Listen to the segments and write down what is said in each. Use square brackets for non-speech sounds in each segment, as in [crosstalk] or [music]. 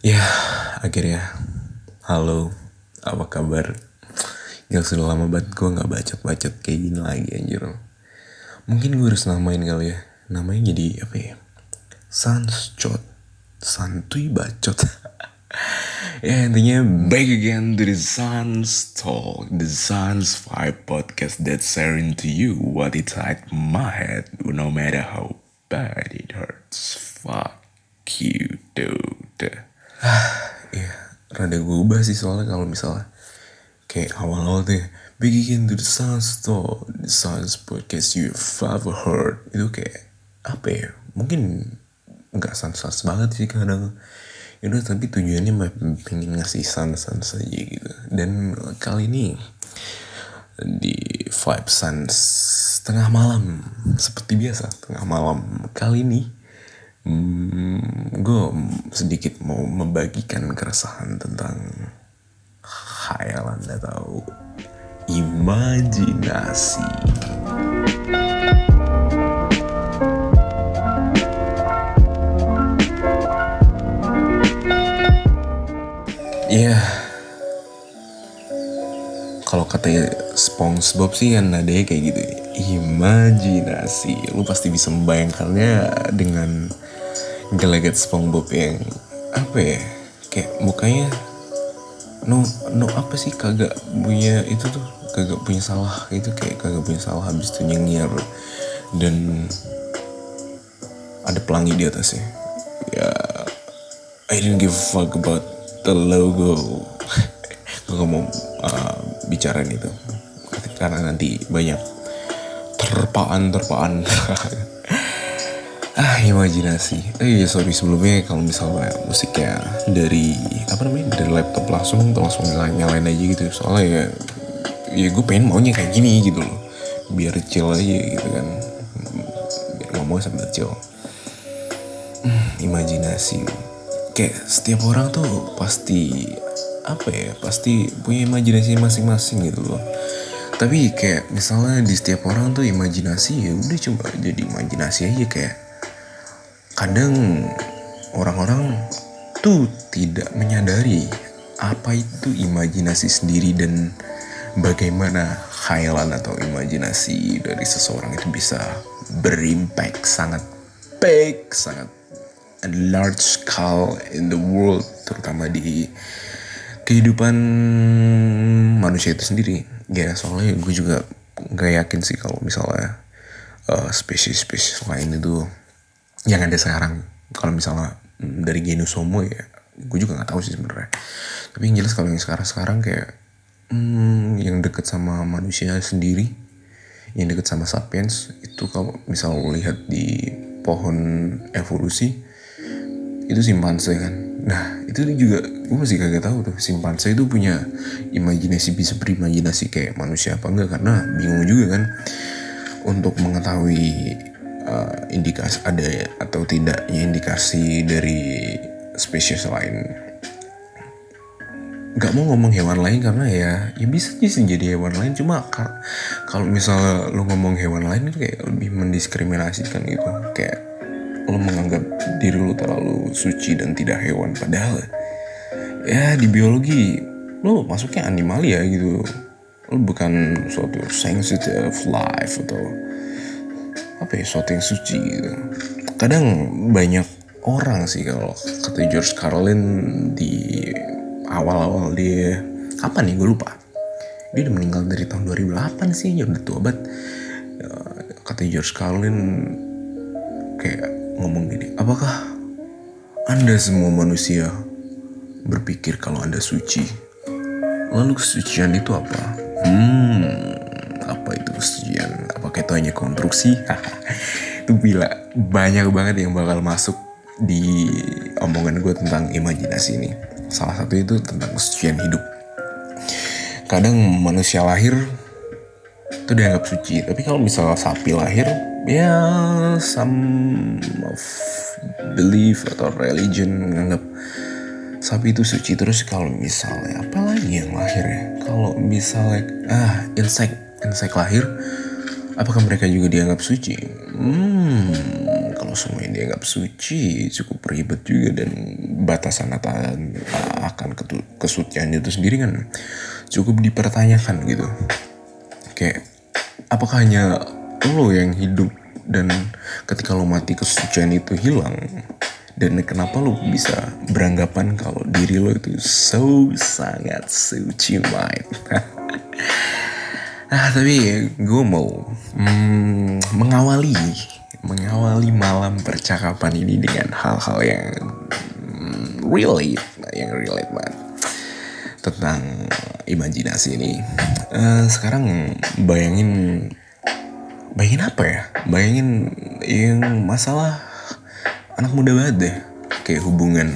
Ya, akhirnya. Halo, apa kabar? Yang sudah lama banget gue gak bacot-bacot kayak gini lagi anjir. Mungkin gue harus namain kali ya. Namanya jadi apa ya? Sanschot. Santuy bacot. [laughs] ya intinya back again to the Sans Talk. The Sans Five podcast that's sharing to you what it's at my head. No matter how bad it hurts. Fuck you, dude. Iya, rada gue ubah sih soalnya kalau misalnya kayak awal-awal tuh ya, begin to the Sans Talk, the Sans podcast you ever heard. Itu kayak apa ya? Mungkin nggak sans-sans banget sih kadang. Yaudah tapi tujuannya mah pengen ngasih sans-sans aja gitu. Dan kali ini di Vibe Sans tengah malam seperti biasa tengah malam kali ini hmm, gue sedikit mau membagikan keresahan tentang khayalan atau imajinasi. Iya. Yeah. Kalau kata SpongeBob sih kan nadanya kayak gitu. Imajinasi. Lu pasti bisa membayangkannya dengan gelagat SpongeBob yang apa ya? Kayak mukanya no no apa sih? Kagak punya itu tuh kagak punya salah. Itu kayak kagak punya salah habis itu nyengir dan ada pelangi di atasnya. Ya I didn't give a fuck about the logo. [laughs] Gue mau uh, bicarain itu. Karena nanti banyak terpaan terpaan [laughs] ah imajinasi. Eh iya sorry sebelumnya kalau misalnya musiknya dari apa namanya dari laptop langsung langsung nyalain, nyalain aja gitu soalnya ya ya gue pengen maunya kayak gini gitu loh. Biar chill aja gitu kan. Biar ngomong sambil chill. Hmm, imajinasi. Kayak setiap orang tuh pasti apa ya pasti punya imajinasi masing-masing gitu loh. Tapi kayak misalnya di setiap orang tuh imajinasi ya udah coba jadi imajinasi aja kayak kadang orang-orang tuh tidak menyadari apa itu imajinasi sendiri dan bagaimana khayalan atau imajinasi dari seseorang itu bisa berimpact sangat big, sangat large scale in the world, terutama di kehidupan manusia itu sendiri. Ya soalnya gue juga gak yakin sih kalau misalnya uh, spesies-spesies lain itu yang ada sekarang kalau misalnya mm, dari genus homo ya gue juga nggak tahu sih sebenarnya. Tapi yang jelas kalau yang sekarang sekarang kayak hmm, yang deket sama manusia sendiri yang deket sama sapiens itu kalau misal lihat di pohon evolusi itu simpanse kan. Nah itu juga gue masih kagak tahu tuh simpanse itu punya imajinasi bisa berimajinasi kayak manusia apa enggak karena bingung juga kan. Untuk mengetahui uh, indikasi ada atau tidaknya indikasi dari spesies lain. Nggak mau ngomong hewan lain karena ya ya bisa sih jadi hewan lain. Cuma kalau misalnya lo ngomong hewan lain itu kayak lebih mendiskriminasikan gitu. Kayak lo menganggap diri lo terlalu suci dan tidak hewan. Padahal ya di biologi lo masuknya animalia gitu. Lo bukan suatu sensitive life atau apa ya sesuatu yang suci gitu. Kadang banyak orang sih kalau kata George Carlin di awal-awal dia kapan nih gue lupa. Dia udah meninggal dari tahun 2008 sih ya udah tua banget. Kata George Carlin kayak ngomong gini apakah anda semua manusia berpikir kalau anda suci? Lalu kesucian itu apa? Hmm kesucian apakah [laughs] itu hanya konstruksi? Itu bila banyak banget yang bakal masuk di omongan gue tentang imajinasi ini. Salah satu itu tentang kesucian hidup. Kadang manusia lahir itu dianggap suci tapi kalau misalnya sapi lahir ya some of belief atau religion menganggap sapi itu suci. Terus kalau misalnya apa lagi yang lahir ya? Kalau misalnya ah insect insect lahir apakah mereka juga dianggap suci? Hmm kalau semuanya dianggap suci cukup ribet juga dan batasan akan kesucian itu sendiri kan cukup dipertanyakan gitu. Kayak apakah hanya lo yang hidup dan ketika lo mati kesucian itu hilang? Dan kenapa lo bisa beranggapan kalau diri lo itu so sangat suci mind [laughs] nah tapi gue mau hmm, mengawali mengawali malam percakapan ini dengan hal-hal yang hmm, relate yang relate banget tentang imajinasi ini. Uh, sekarang bayangin bayangin apa ya? Bayangin yang masalah anak muda banget deh. Kayak hubungan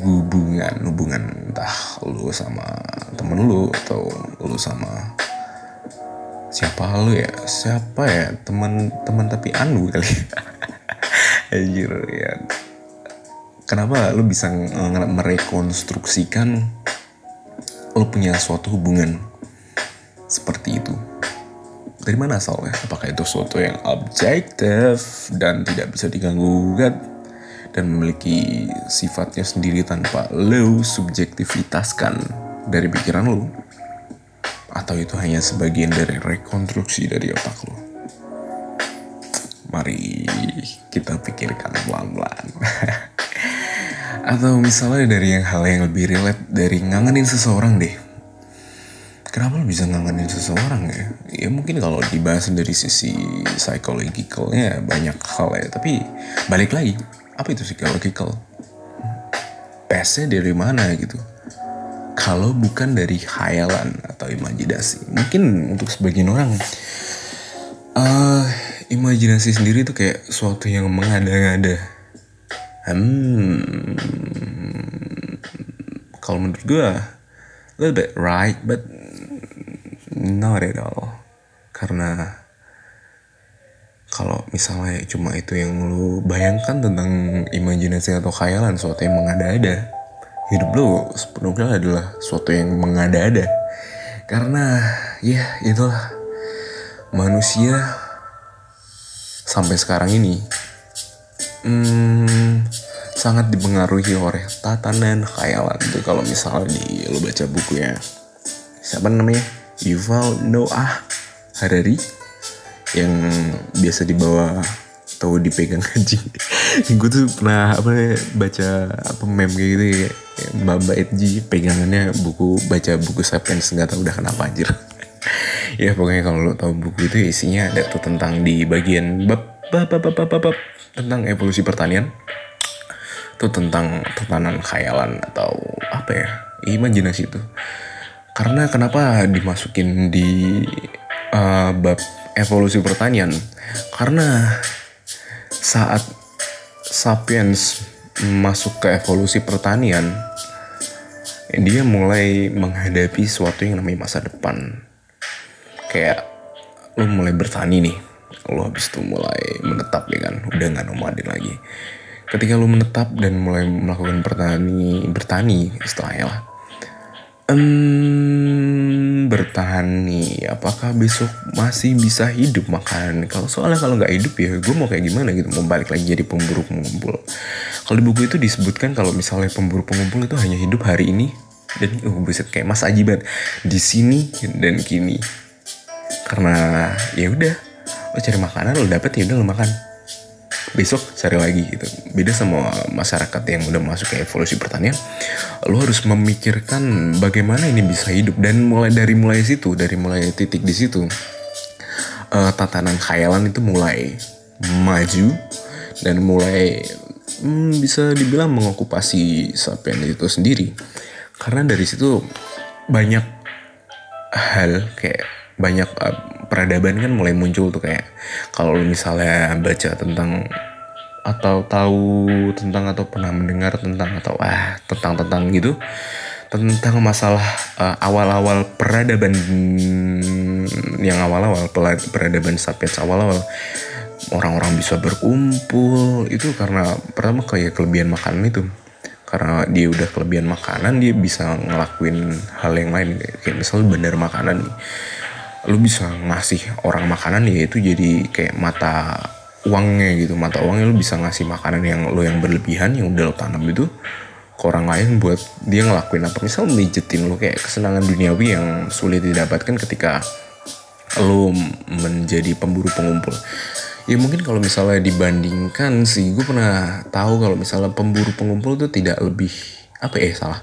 hubungan hubungan entah lu sama temen lu atau lu sama siapa lu ya? Siapa ya? Teman teman tapi anu kali. [laughs] Anjir ya. Kenapa lu bisa merekonstruksikan lo punya suatu hubungan seperti itu? Dari mana asalnya? Apakah itu suatu yang objektif dan tidak bisa diganggu gugat dan memiliki sifatnya sendiri tanpa lo subjektivitaskan dari pikiran lo? Atau itu hanya sebagian dari rekonstruksi dari otak lo? Mari kita pikirkan pelan-pelan. [laughs] Atau misalnya dari yang hal yang lebih relate dari ngangenin seseorang deh. Kenapa lo bisa ngangenin seseorang ya? Ya mungkin kalau dibahas dari sisi psychological-nya banyak hal ya. Tapi balik lagi, apa itu psychological? Pesnya dari mana gitu? Kalau bukan dari khayalan atau imajinasi. Mungkin untuk sebagian orang, uh, imajinasi sendiri tuh kayak suatu yang mengada-ngada hmm, kalau menurut gue a little bit right but not at all karena kalau misalnya cuma itu yang lu bayangkan tentang imajinasi atau khayalan suatu yang mengada-ada hidup lu sepenuhnya adalah suatu yang mengada-ada. Karena ya itulah. Manusia sampai sekarang ini hmm, sangat dipengaruhi oleh tatanan khayalan itu. Kalau misalnya di lo baca bukunya siapa namanya? Yuval Noah Harari yang biasa dibawa atau dipegang anjing [laughs] gue tuh pernah apa ya, baca apa meme kayak gitu ya. Mbak mbak Edji pegangannya buku baca buku sapiens nggak tahu udah kenapa anjir. [laughs] Ya pokoknya kalau lo tahu buku itu isinya ada tuh tentang di bagian bab bab bab bab bab, bab tentang evolusi pertanian. Itu tentang tatanan khayalan atau apa ya imajinasi itu karena kenapa dimasukin di uh, bab evolusi pertanian? Karena saat sapiens masuk ke evolusi pertanian dia mulai menghadapi suatu yang namanya masa depan. Kayak lo mulai bertani nih lo habis itu mulai menetap ya kan udah nggak nomaden lagi. Ketika lu menetap dan mulai melakukan bertani bertani istilahnya lah um, bertani apakah besok masih bisa hidup? Makan. Kalau soalnya kalau nggak hidup ya gue mau kayak gimana gitu? Mau balik lagi jadi pemburu pengumpul. Kalau di buku itu disebutkan kalau misalnya pemburu pengumpul itu hanya hidup hari ini. Dan uh buset kayak Mas Ajibat di sini dan kini. Karena ya udah lo cari makanan lo dapet ya udah lo makan besok cari lagi gitu. Beda sama masyarakat yang udah masuk ke evolusi pertanian. Lo harus memikirkan bagaimana ini bisa hidup. Dan mulai dari mulai situ dari mulai titik di situ uh, tatanan khayalan itu mulai maju dan mulai hmm, bisa dibilang mengokupasi sapiens itu sendiri. Karena dari situ banyak hal kayak banyak uh, peradaban kan mulai muncul tuh kayak kalau misalnya baca tentang atau tahu tentang atau pernah mendengar tentang atau ah tentang tentang gitu tentang masalah uh, awal-awal peradaban yang awal-awal peradaban sapiens awal-awal orang-orang bisa berkumpul itu karena pertama kayak kelebihan makanan itu. Karena dia udah kelebihan makanan dia bisa ngelakuin hal yang lain. Kayak misalnya bener makanan nih lu bisa ngasih orang makanan ya itu jadi kayak mata uangnya gitu. Mata uangnya lu bisa ngasih makanan yang lo yang berlebihan yang udah lo tanam itu ke orang lain buat dia ngelakuin apa. Misal mijetin lo kayak kesenangan duniawi yang sulit didapatkan ketika lo menjadi pemburu pengumpul. Ya mungkin kalau misalnya dibandingkan sih gue pernah tahu kalau misalnya pemburu pengumpul itu tidak lebih apa ya salah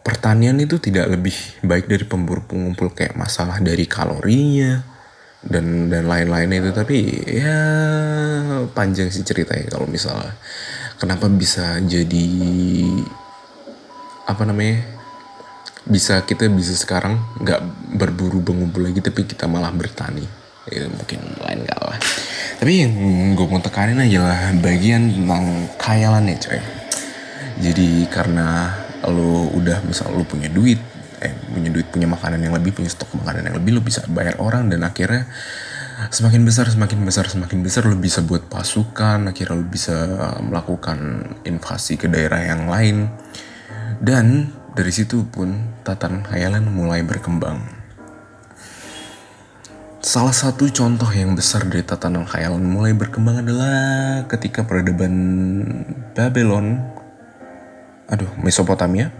pertanian itu tidak lebih baik dari pemburu pengumpul kayak masalah dari kalorinya dan dan lain-lainnya itu. Tapi ya panjang sih ceritanya kalau misalnya kenapa bisa jadi apa namanya bisa kita bisa sekarang nggak berburu pengumpul lagi tapi kita malah bertani. Itu mungkin lain kalah tapi yang gue mau tekanin aja lah bagian tentang khayalannya coy. Jadi karena lo udah misal lo punya duit eh punya duit punya makanan yang lebih punya stok makanan yang lebih lo bisa bayar orang dan akhirnya semakin besar semakin besar semakin besar lo bisa buat pasukan akhirnya lo bisa melakukan invasi ke daerah yang lain. Dan dari situ pun tatanan khayalan mulai berkembang. Salah satu contoh yang besar dari tatanan khayalan mulai berkembang adalah ketika peradaban Babylon aduh Mesopotamia.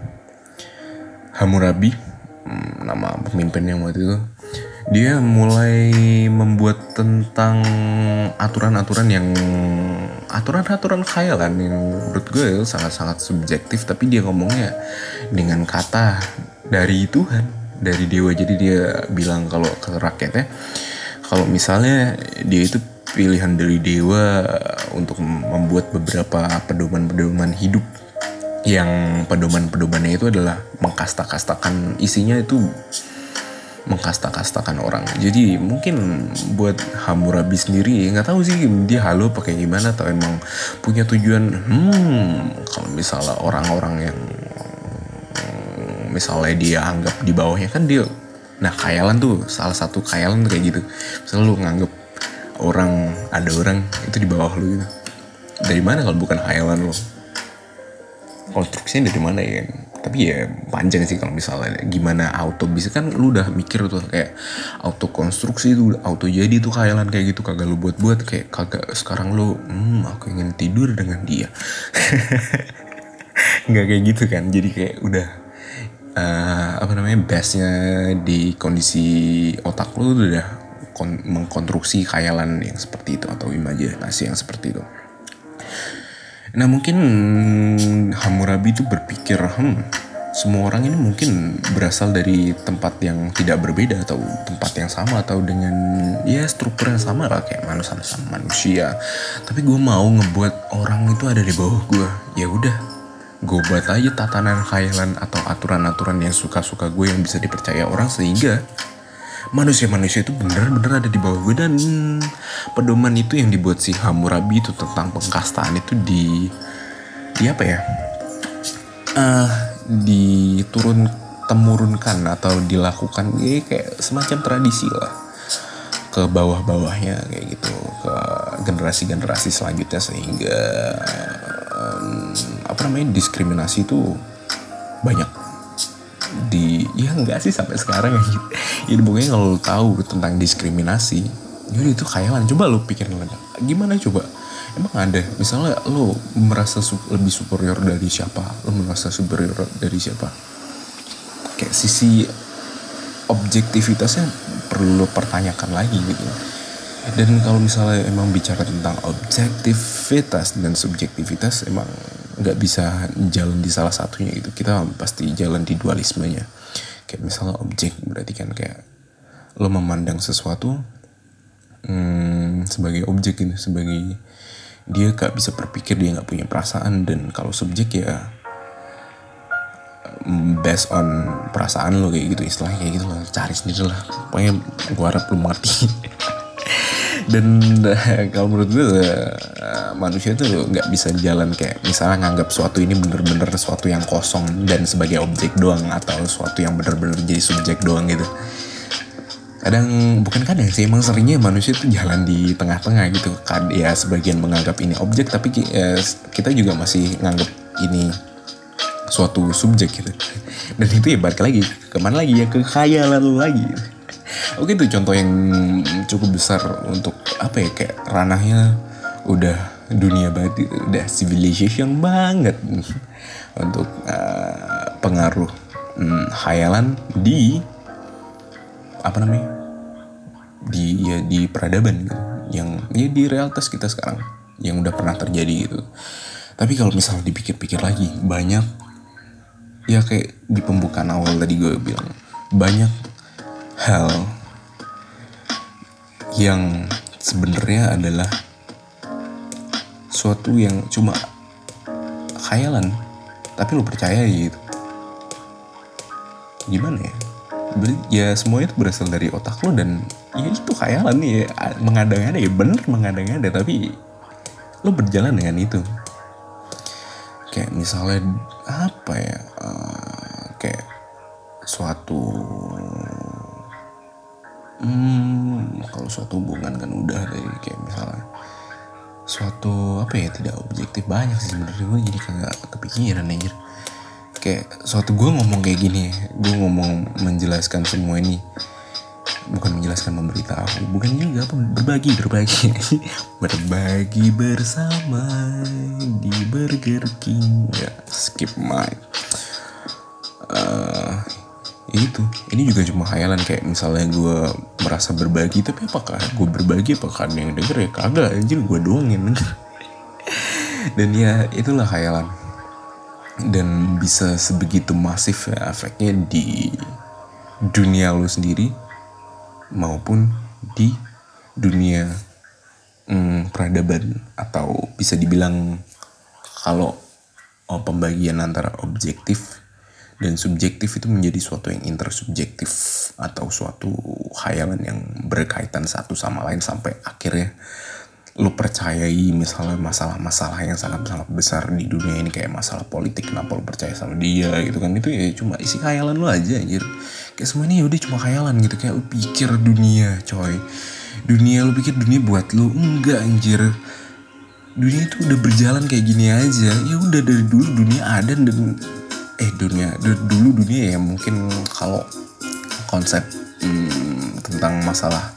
Hammurabi hmm, nama pemimpin yang waktu itu. Dia mulai membuat tentang aturan-aturan yang aturan-aturan khayalan yang menurut gue sangat-sangat subjektif. Tapi dia ngomongnya dengan kata dari Tuhan dari dewa. Jadi dia bilang kalau ke rakyatnya kalau misalnya dia itu pilihan dari dewa untuk membuat beberapa pedoman-pedoman hidup yang pedoman-pedomannya itu adalah mengkasta-kastakan isinya itu mengkasta-kastakan orang. Jadi mungkin buat Hammurabi sendiri nggak tahu sih dia halo pakai gimana atau emang punya tujuan. Hmm kalau misalnya orang-orang yang misalnya dia anggap di bawahnya kan dia nah khayalan tuh salah satu khayalan kayak gitu. Misalnya lu nganggap orang ada orang itu di bawah lu gitu. Dari mana kalau bukan khayalan lu konstruksinya dari mana ya? Tapi ya panjang sih kalau misalnya gimana auto bisa. Kan lu udah mikir tuh kayak auto konstruksi itu auto jadi tuh khayalan kayak gitu. Kagak lu buat-buat kayak kagak sekarang lu hmm aku ingin tidur dengan dia. [laughs] Nggak kayak gitu kan. Jadi kayak udah uh, apa namanya bestnya di kondisi otak lu udah kon mengkonstruksi khayalan yang seperti itu atau imajinasi yang seperti itu Nah mungkin Hammurabi itu berpikir, hmm, semua orang ini mungkin berasal dari tempat yang tidak berbeda atau tempat yang sama atau dengan ya struktur yang sama lah kayak manusia sama manusia. Tapi gue mau ngebuat orang itu ada di bawah gue. Ya udah, gue buat aja tatanan khayalan atau aturan-aturan yang suka-suka gue yang bisa dipercaya orang sehingga manusia-manusia itu benar-benar ada di bawah gue dan pedoman itu yang dibuat si Hammurabi itu tentang pengkastaan itu di di apa ya? Uh, diturun temurunkan atau dilakukan ya kayak semacam tradisi lah. Ke bawah-bawahnya kayak gitu. Ke generasi-generasi selanjutnya sehingga um, apa namanya diskriminasi itu banyak di ya enggak sih sampai sekarang ya. Ya pokoknya kalau lu tahu tentang diskriminasi jadi itu khayalan. Coba lu pikirin gimana coba? Emang ada? Misalnya lu merasa lebih superior dari siapa? Lu merasa superior dari siapa? Kayak sisi objektivitasnya perlu lo pertanyakan lagi gitu. Dan kalau misalnya emang bicara tentang objektivitas dan subjektivitas emang nggak bisa jalan di salah satunya gitu. Kita pasti jalan di dualismenya. Kayak misalnya objek berarti kan kayak lo memandang sesuatu hmm, sebagai objek gitu sebagai dia gak bisa berpikir dia nggak punya perasaan. Dan kalau subjek ya hmm, based on perasaan lo kayak gitu istilahnya kayak gitu lah. Cari sendiri lah. Pokoknya gue harap lo mengerti [laughs] dan kalau menurut gue uh, manusia tuh nggak bisa jalan kayak misalnya nganggap suatu ini bener-bener sesuatu yang kosong dan sebagai objek doang atau suatu yang bener-bener jadi subjek doang gitu. Kadang bukan kadang sih emang seringnya manusia tuh jalan di tengah-tengah gitu. Kan ya sebagian menganggap ini objek tapi uh, kita juga masih nganggap ini suatu subjek gitu. Dan itu ya balik lagi ke mana lagi? Ya ke khayalan lagi oke itu contoh yang cukup besar untuk apa ya kayak ranahnya udah dunia banget udah civilization banget. [laughs] Untuk uh, pengaruh hmm, hayalan di apa namanya di ya di peradaban gitu. Yang ya di realitas kita sekarang yang udah pernah terjadi gitu. Tapi kalau misalnya dipikir-pikir lagi banyak ya kayak di pembukaan awal tadi gue bilang banyak hal yang sebenarnya adalah suatu yang cuma khayalan tapi lo percaya gitu. Gimana ya? Ya semua itu berasal dari otak lo dan ya itu khayalan ya. Mengada-ngada ya bener mengada-ngada tapi lo berjalan dengan itu. Kayak misalnya apa ya? Uh, kayak suatu hmm, kalau suatu hubungan kan udah dari kayak misalnya suatu apa ya tidak objektif banyak sih sebenarnya. Gue jadi kagak kepikiran anjir. Kayak suatu gue ngomong kayak gini gue ngomong menjelaskan semua ini bukan menjelaskan memberitahu bukan juga apa berbagi berbagi. [laughs] Berbagi bersama di Burger King. Ya skip my uh, itu. Ini juga cuma khayalan kayak misalnya gue merasa berbagi tapi apakah gue berbagi? Apakah ada yang denger? Ya kagak anjir gue doang yang [laughs] denger dan ya itulah khayalan. Dan bisa sebegitu masif ya efeknya di dunia lu sendiri maupun di dunia hmm, peradaban atau bisa dibilang kalau oh, pembagian antara objektif dan subjektif itu menjadi suatu yang intersubjektif atau suatu khayalan yang berkaitan satu sama lain sampai akhirnya lu percayai misalnya masalah-masalah yang sangat-sangat besar di dunia ini kayak masalah politik kenapa lu percaya sama dia gitu kan. Itu ya cuma isi khayalan lu aja anjir. Kayak semua ini ya udah cuma khayalan gitu kayak lu pikir dunia coy. Dunia lu pikir dunia buat lu? Enggak anjir. Dunia itu udah berjalan kayak gini aja. Ya udah dari dulu dunia ada dan eh dunia dulu dunia ya mungkin kalau konsep hmm, tentang masalah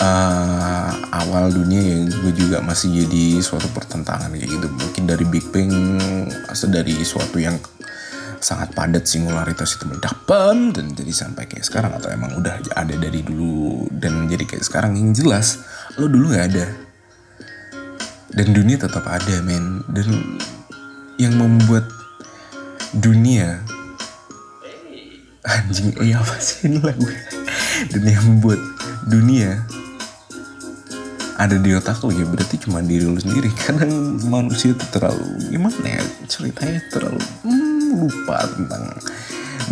uh, awal dunia yang gue juga masih jadi suatu pertentangan kayak gitu. Mungkin dari Big Bang dari suatu yang sangat padat singularitas itu mendapat dan jadi sampai kayak sekarang atau emang udah ada dari dulu dan jadi kayak sekarang yang jelas lo dulu nggak ada. Dan dunia tetap ada men. Dan yang membuat dunia. Anjing eh apa sih ini lagu? Yang membuat dunia ada di otak lo ya berarti cuma diri lo sendiri. [laughs] Kadang manusia itu terlalu gimana ya ceritanya terlalu hmm, lupa tentang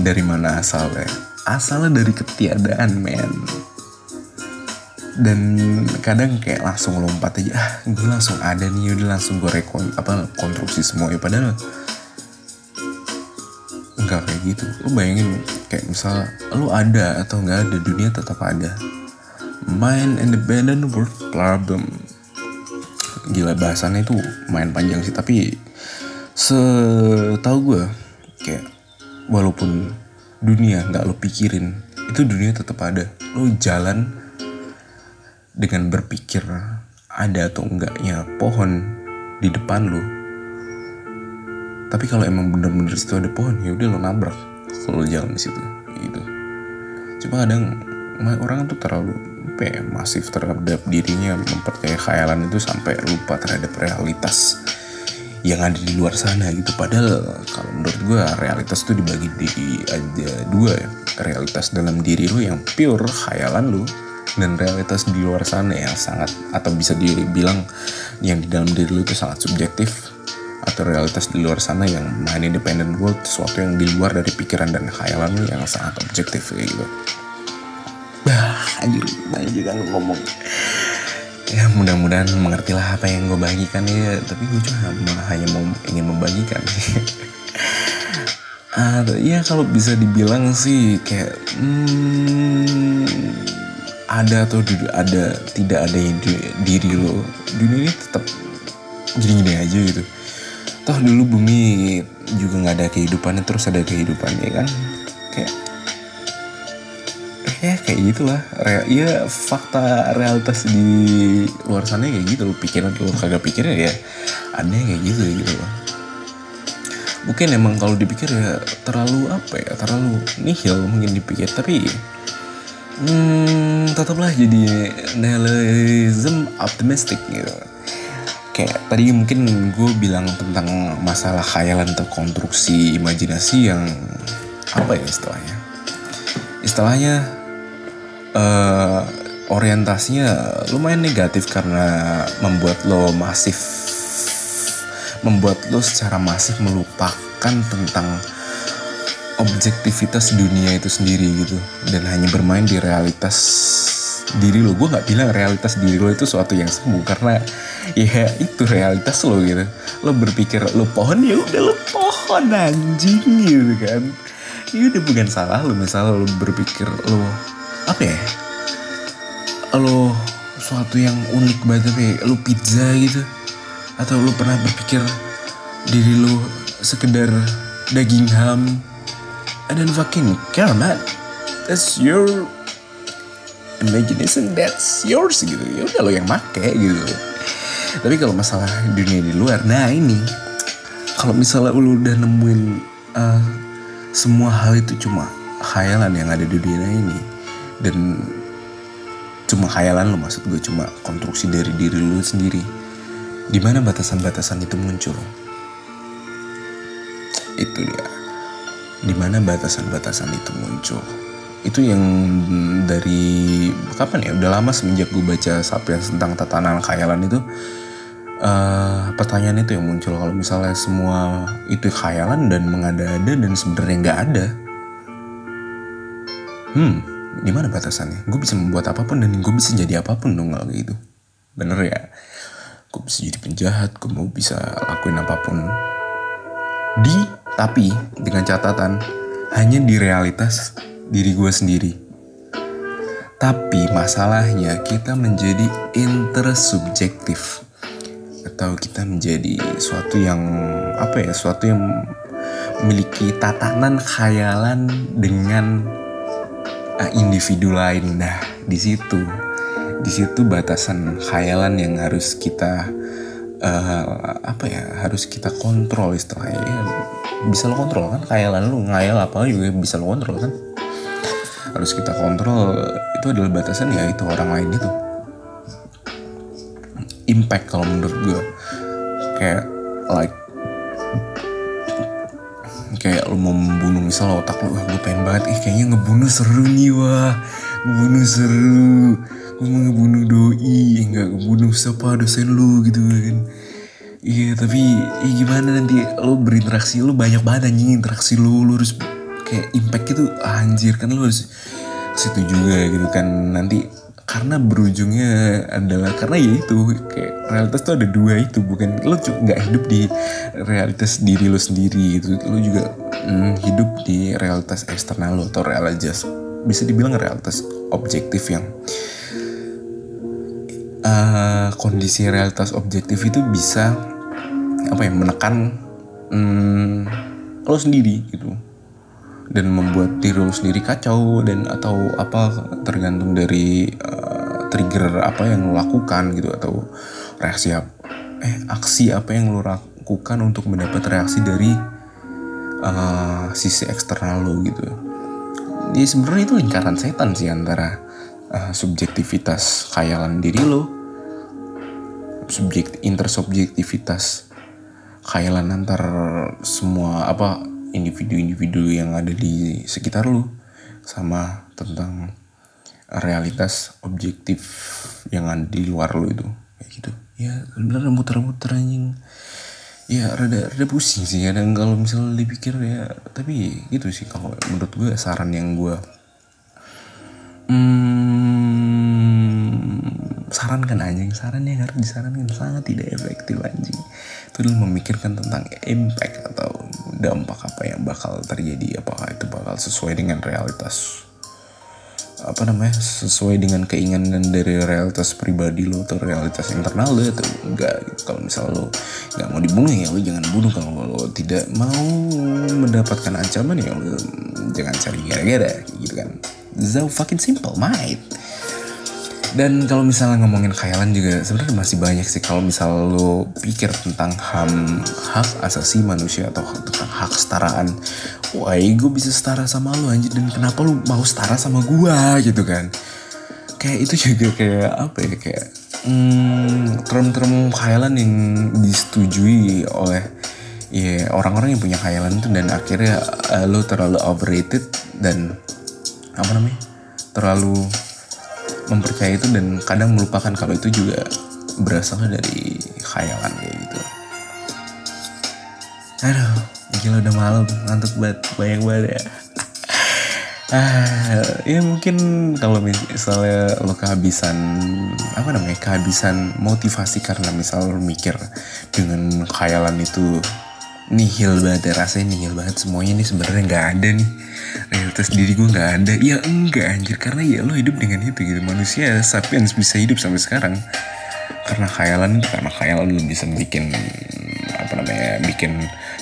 dari mana asalnya. Asalnya dari ketiadaan men. Dan kadang kayak langsung lompat aja ah gue langsung ada nih udah langsung gue rekon apa konstruksi semua ya padahal enggak kayak gitu. Lu bayangin kayak misal lu ada atau nggak ada dunia tetap ada. Mind Independent World Problem. Gila bahasannya itu main panjang sih Tapi Setahu gue Kayak Walaupun dunia gak lo pikirin Itu dunia tetap ada. Lo jalan Dengan berpikir Ada atau enggaknya pohon Di depan lo Tapi kalau emang bener-bener situ ada pohon ya udah lo nabrak. Kalau jalan di situ gitu. Cuma kadang orang tuh terlalu apa ya, masif terhadap dirinya mempercayai khayalan itu sampai lupa terhadap realitas yang ada di luar sana gitu. Padahal kalau menurut gue realitas tuh dibagi di ada dua ya. Realitas dalam diri lu yang pure khayalan lu dan realitas di luar sana yang sangat atau bisa dibilang yang di dalam diri lu itu sangat subjektif atau realitas di luar sana yang main independent world sesuatu yang di luar dari pikiran dan khayalan lu yang sangat objektif kayak gitu. Anjir banyak juga ngomong. Ya mudah-mudahan mengerti lah apa yang gue bagikan ya. Tapi gue cuma hanya mau ingin membagikan. [laughs] Uh, ya kalau bisa dibilang sih kayak hmm, ada atau ada tidak ada di, diri lo. Dunia ini tetap gini-gini aja gitu toh dulu bumi juga nggak ada kehidupannya terus ada kehidupannya kan? Kayak ya kayak gitulah. Real, ya fakta realitas di luar sana kayak gitu lo pikiran lo kagak pikirnya ya ada kayak gitu gitu loh. Mungkin emang kalau dipikir ya terlalu apa ya terlalu nihil mungkin dipikir tapi hmm, tetaplah jadi nihilism optimistic gitu kayak tadi mungkin gue bilang tentang masalah khayalan atau konstruksi imajinasi yang apa ya istilahnya? Istilahnya uh, orientasinya lumayan negatif karena membuat lo masif membuat lo secara masif melupakan tentang objektivitas dunia itu sendiri gitu dan hanya bermain di realitas diri lo. Gue nggak bilang realitas diri lo itu suatu yang semu karena ya itu realitas lo gitu. Lo berpikir lo pohon ya udah lo pohon anjing gitu kan. Ya udah bukan salah lo. Misalnya lo berpikir lo apa ya lo suatu yang unik banget kayak lo pizza gitu. Atau lo pernah berpikir diri lo sekedar daging ham. And then fucking care man. That's your imagination that's yours gitu. Ya udah lo yang make gitu. Tapi kalau masalah dunia di luar nah ini kalau misalnya lo udah nemuin uh, semua hal itu cuma khayalan yang ada di dunia ini dan cuma khayalan lo maksud gue cuma konstruksi dari diri lo sendiri di mana batasan-batasan itu muncul? Itu dia. Di mana batasan-batasan itu muncul itu yang dari kapan ya udah lama semenjak gue baca sapiens tentang tatanan khayalan itu uh, pertanyaan itu yang muncul kalau misalnya semua itu khayalan dan mengada-ada dan sebenarnya nggak ada hmm di mana batasannya? Gue bisa membuat apa pun dan gue bisa jadi apa pun dong kalau gitu. Bener ya? Gue bisa jadi penjahat, gue mau bisa lakuin apa pun. Di, tapi dengan catatan, hanya di realitas diri gue sendiri. Tapi masalahnya kita menjadi intersubjektif. Atau kita menjadi suatu yang, apa ya, suatu yang memiliki tatanan khayalan dengan uh, individu lain. Nah, di situ di situ batasan khayalan yang harus kita uh, apa ya harus kita kontrol istilahnya ya, bisa lo kontrol kan khayalan lo ngayal apa juga bisa lo kontrol kan harus kita kontrol itu adalah batasan ya itu orang lain itu. Impact kalau menurut gue kayak like kayak lo mau membunuh misalnya otak lo gue pengen banget ih kayaknya ngebunuh seru nih wah ngebunuh seru gue mau ngebunuh doi enggak ngebunuh siapa dosen lu gitu kan. Iya tapi ya gimana nanti? Lo berinteraksi lo banyak banget anjing interaksi lo lo harus kayak impact itu anjir kan lo harus situ juga gitu kan. Nanti karena berujungnya adalah karena ya itu kayak realitas tuh ada dua itu bukan lo nggak hidup di realitas diri lo sendiri gitu. Lo juga mm, hidup di realitas eksternal lo atau realitas bisa dibilang realitas objektif yang uh, kondisi realitas objektif itu bisa apa ya menekan mm, lo sendiri gitu dan membuat diri lo sendiri kacau dan atau apa tergantung dari uh, trigger apa yang lo lakukan gitu atau reaksi apa eh aksi apa yang lo lakukan untuk mendapat reaksi dari uh, sisi eksternal lo gitu. Jadi sebenarnya itu lingkaran setan sih antara uh, subjektivitas khayalan diri lo, subjek intersubjektivitas khayalan antar semua apa individu-individu yang ada di sekitar lu sama tentang realitas objektif yang ada di luar lu itu. Kayak gitu. Ya sebenarnya muter-muter anjing. Ya rada rada pusing sih. Kadang kalau misalnya dipikir ya tapi gitu sih. Kalau menurut gue saran yang gue hmm, sarankan anjing saran yang harus disarankan. Sangat tidak efektif anjing. Itu adalah memikirkan tentang impact atau dampak apa yang bakal terjadi. Apakah itu bakal sesuai dengan realitas apa namanya sesuai dengan keinginan dari realitas pribadi lo atau realitas internal lo atau enggak gitu. kalau misal lo nggak mau dibunuh ya lo jangan bunuh kalau lo tidak mau mendapatkan ancaman ya lo jangan cari gara-gara gitu kan. So fucking simple mate dan kalau misalnya ngomongin khayalan juga sebenarnya masih banyak sih kalau misal lo pikir tentang ham hak asasi manusia atau tentang hak setaraan. Wah gue bisa setara sama lo anjir. Dan kenapa lo mau setara sama gue gitu kan? Kayak itu juga kayak apa ya kayak hmm, term-term khayalan yang disetujui oleh ya orang-orang yang punya khayalan itu dan akhirnya uh, lo terlalu overrated dan apa namanya terlalu mempercayai itu dan kadang melupakan kalau itu juga berasal dari khayalan kayak gitu. Aduh, gila udah malam, ngantuk banget, banyak banget ya. Ah, ya mungkin kalau misalnya lo kehabisan apa namanya kehabisan motivasi karena misal lo mikir dengan khayalan itu nihil banget ya rasanya nihil banget semuanya ini sebenarnya nggak ada nih. Realitas diri gue nggak ada. Ya enggak anjir karena ya lo hidup dengan itu gitu. Manusia sapiens bisa hidup sampai sekarang. Karena khayalan karena khayalan lo bisa bikin apa namanya bikin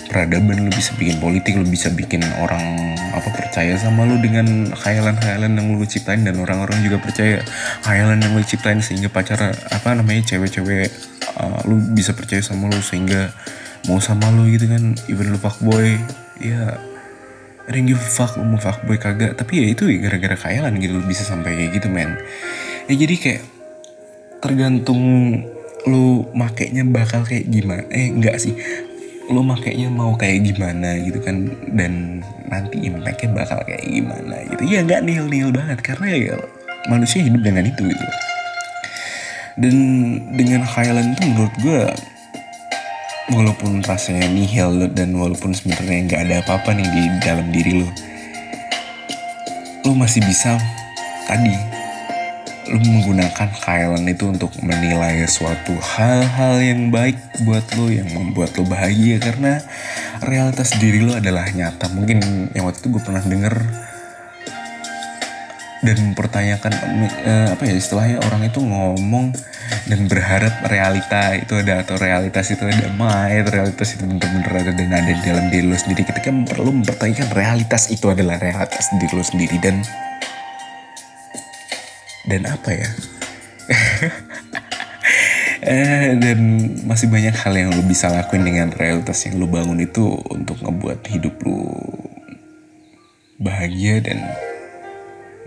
peradaban lo bisa bikin politik lo bisa bikin orang apa percaya sama lo dengan khayalan-khayalan yang lo ciptain. Dan orang-orang juga percaya khayalan yang lo ciptain sehingga pacar apa namanya cewek-cewek uh, lo bisa percaya sama lo sehingga mau sama lo gitu kan even lo fuckboy ya give a fuck lo mau fuckboy kagak. Tapi ya itu gara-gara khayalan gitu bisa sampai kayak gitu men. Ya jadi kayak tergantung lu makainya bakal kayak gimana eh enggak sih. Lu makainya mau kayak gimana gitu kan dan nanti impactnya bakal kayak gimana gitu. Ya nggak nil nil banget karena ya manusia hidup dengan itu gitu. Dan dengan khayalan itu menurut gue walaupun rasanya nihil dan walaupun sebenarnya nggak ada apa-apa nih di dalam diri lo lo masih bisa tadi lo menggunakan khayalan itu untuk menilai suatu hal-hal yang baik buat lo yang membuat lo bahagia. Karena realitas diri lo adalah nyata. Mungkin yang waktu itu gue pernah denger dan mempertanyakan uh, apa ya istilahnya orang itu ngomong dan berharap realita itu ada atau realitas itu ada my realitas itu bener-bener ada dan ada di dalam diri lo sendiri. Kita kan perlu mempertanyakan realitas itu adalah realitas diri lo sendiri dan dan apa ya? [laughs] Eh, dan masih banyak hal yang lo bisa lakuin dengan realitas yang lo bangun itu untuk ngebuat hidup lo bahagia dan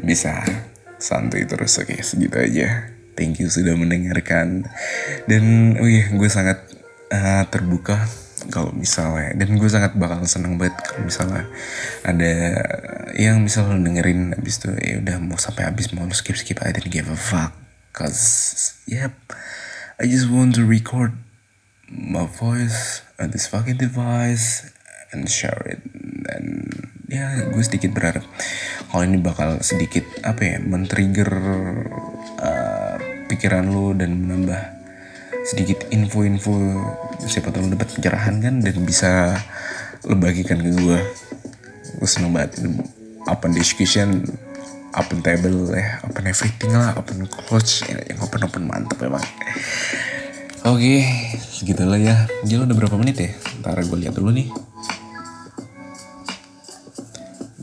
bisa santai terus oke segitu aja. Thank you sudah mendengarkan. Dan oh gue sangat uh, terbuka kalau misalnya dan gue sangat bakal seneng banget kalau misalnya ada yang misalnya dengerin abis itu ya udah mau sampai habis mau skip skip I didn't give a fuck cause yep I just want to record my voice on this fucking device and share it dan ya gue sedikit berharap kalau ini bakal sedikit apa ya men-trigger uh, pikiran lo dan menambah sedikit info-info. Siapa tahu dapat pencerahan kan dan bisa lo bagikan ke gue gue seneng banget. Open discussion open table ya open everything lah open coach yang open open mantep emang. Oke okay, segitulah ya. Gila udah berapa menit ya? Ntar gue lihat dulu nih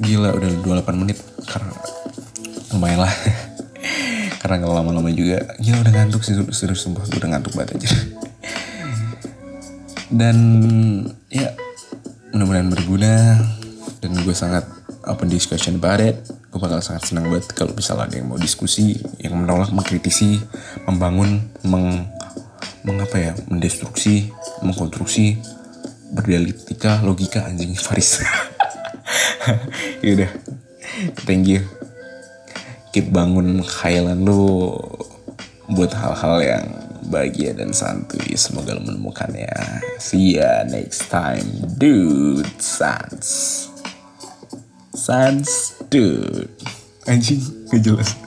Gila udah 28 menit. Karena lumayan lah. [laughs] Karena gak lama-lama juga. Gila udah ngantuk sih. Serius sumpah udah ngantuk banget aja. [laughs] Dan ya mudah-mudahan berguna. Dan gue sangat open discussion about it. Gue bakal sangat senang banget kalau misalnya ada yang mau diskusi yang menolak mengkritisi membangun meng mengapa ya mendestruksi mengkonstruksi berdialektika logika anjing Faris [laughs] [laughs] yaudah thank you. Keep bangun khayalan lu buat hal-hal yang bahagia dan santuy. Semoga lo menemukannya. See ya next time dude. Sans. Sans dude. Anjing gak jelas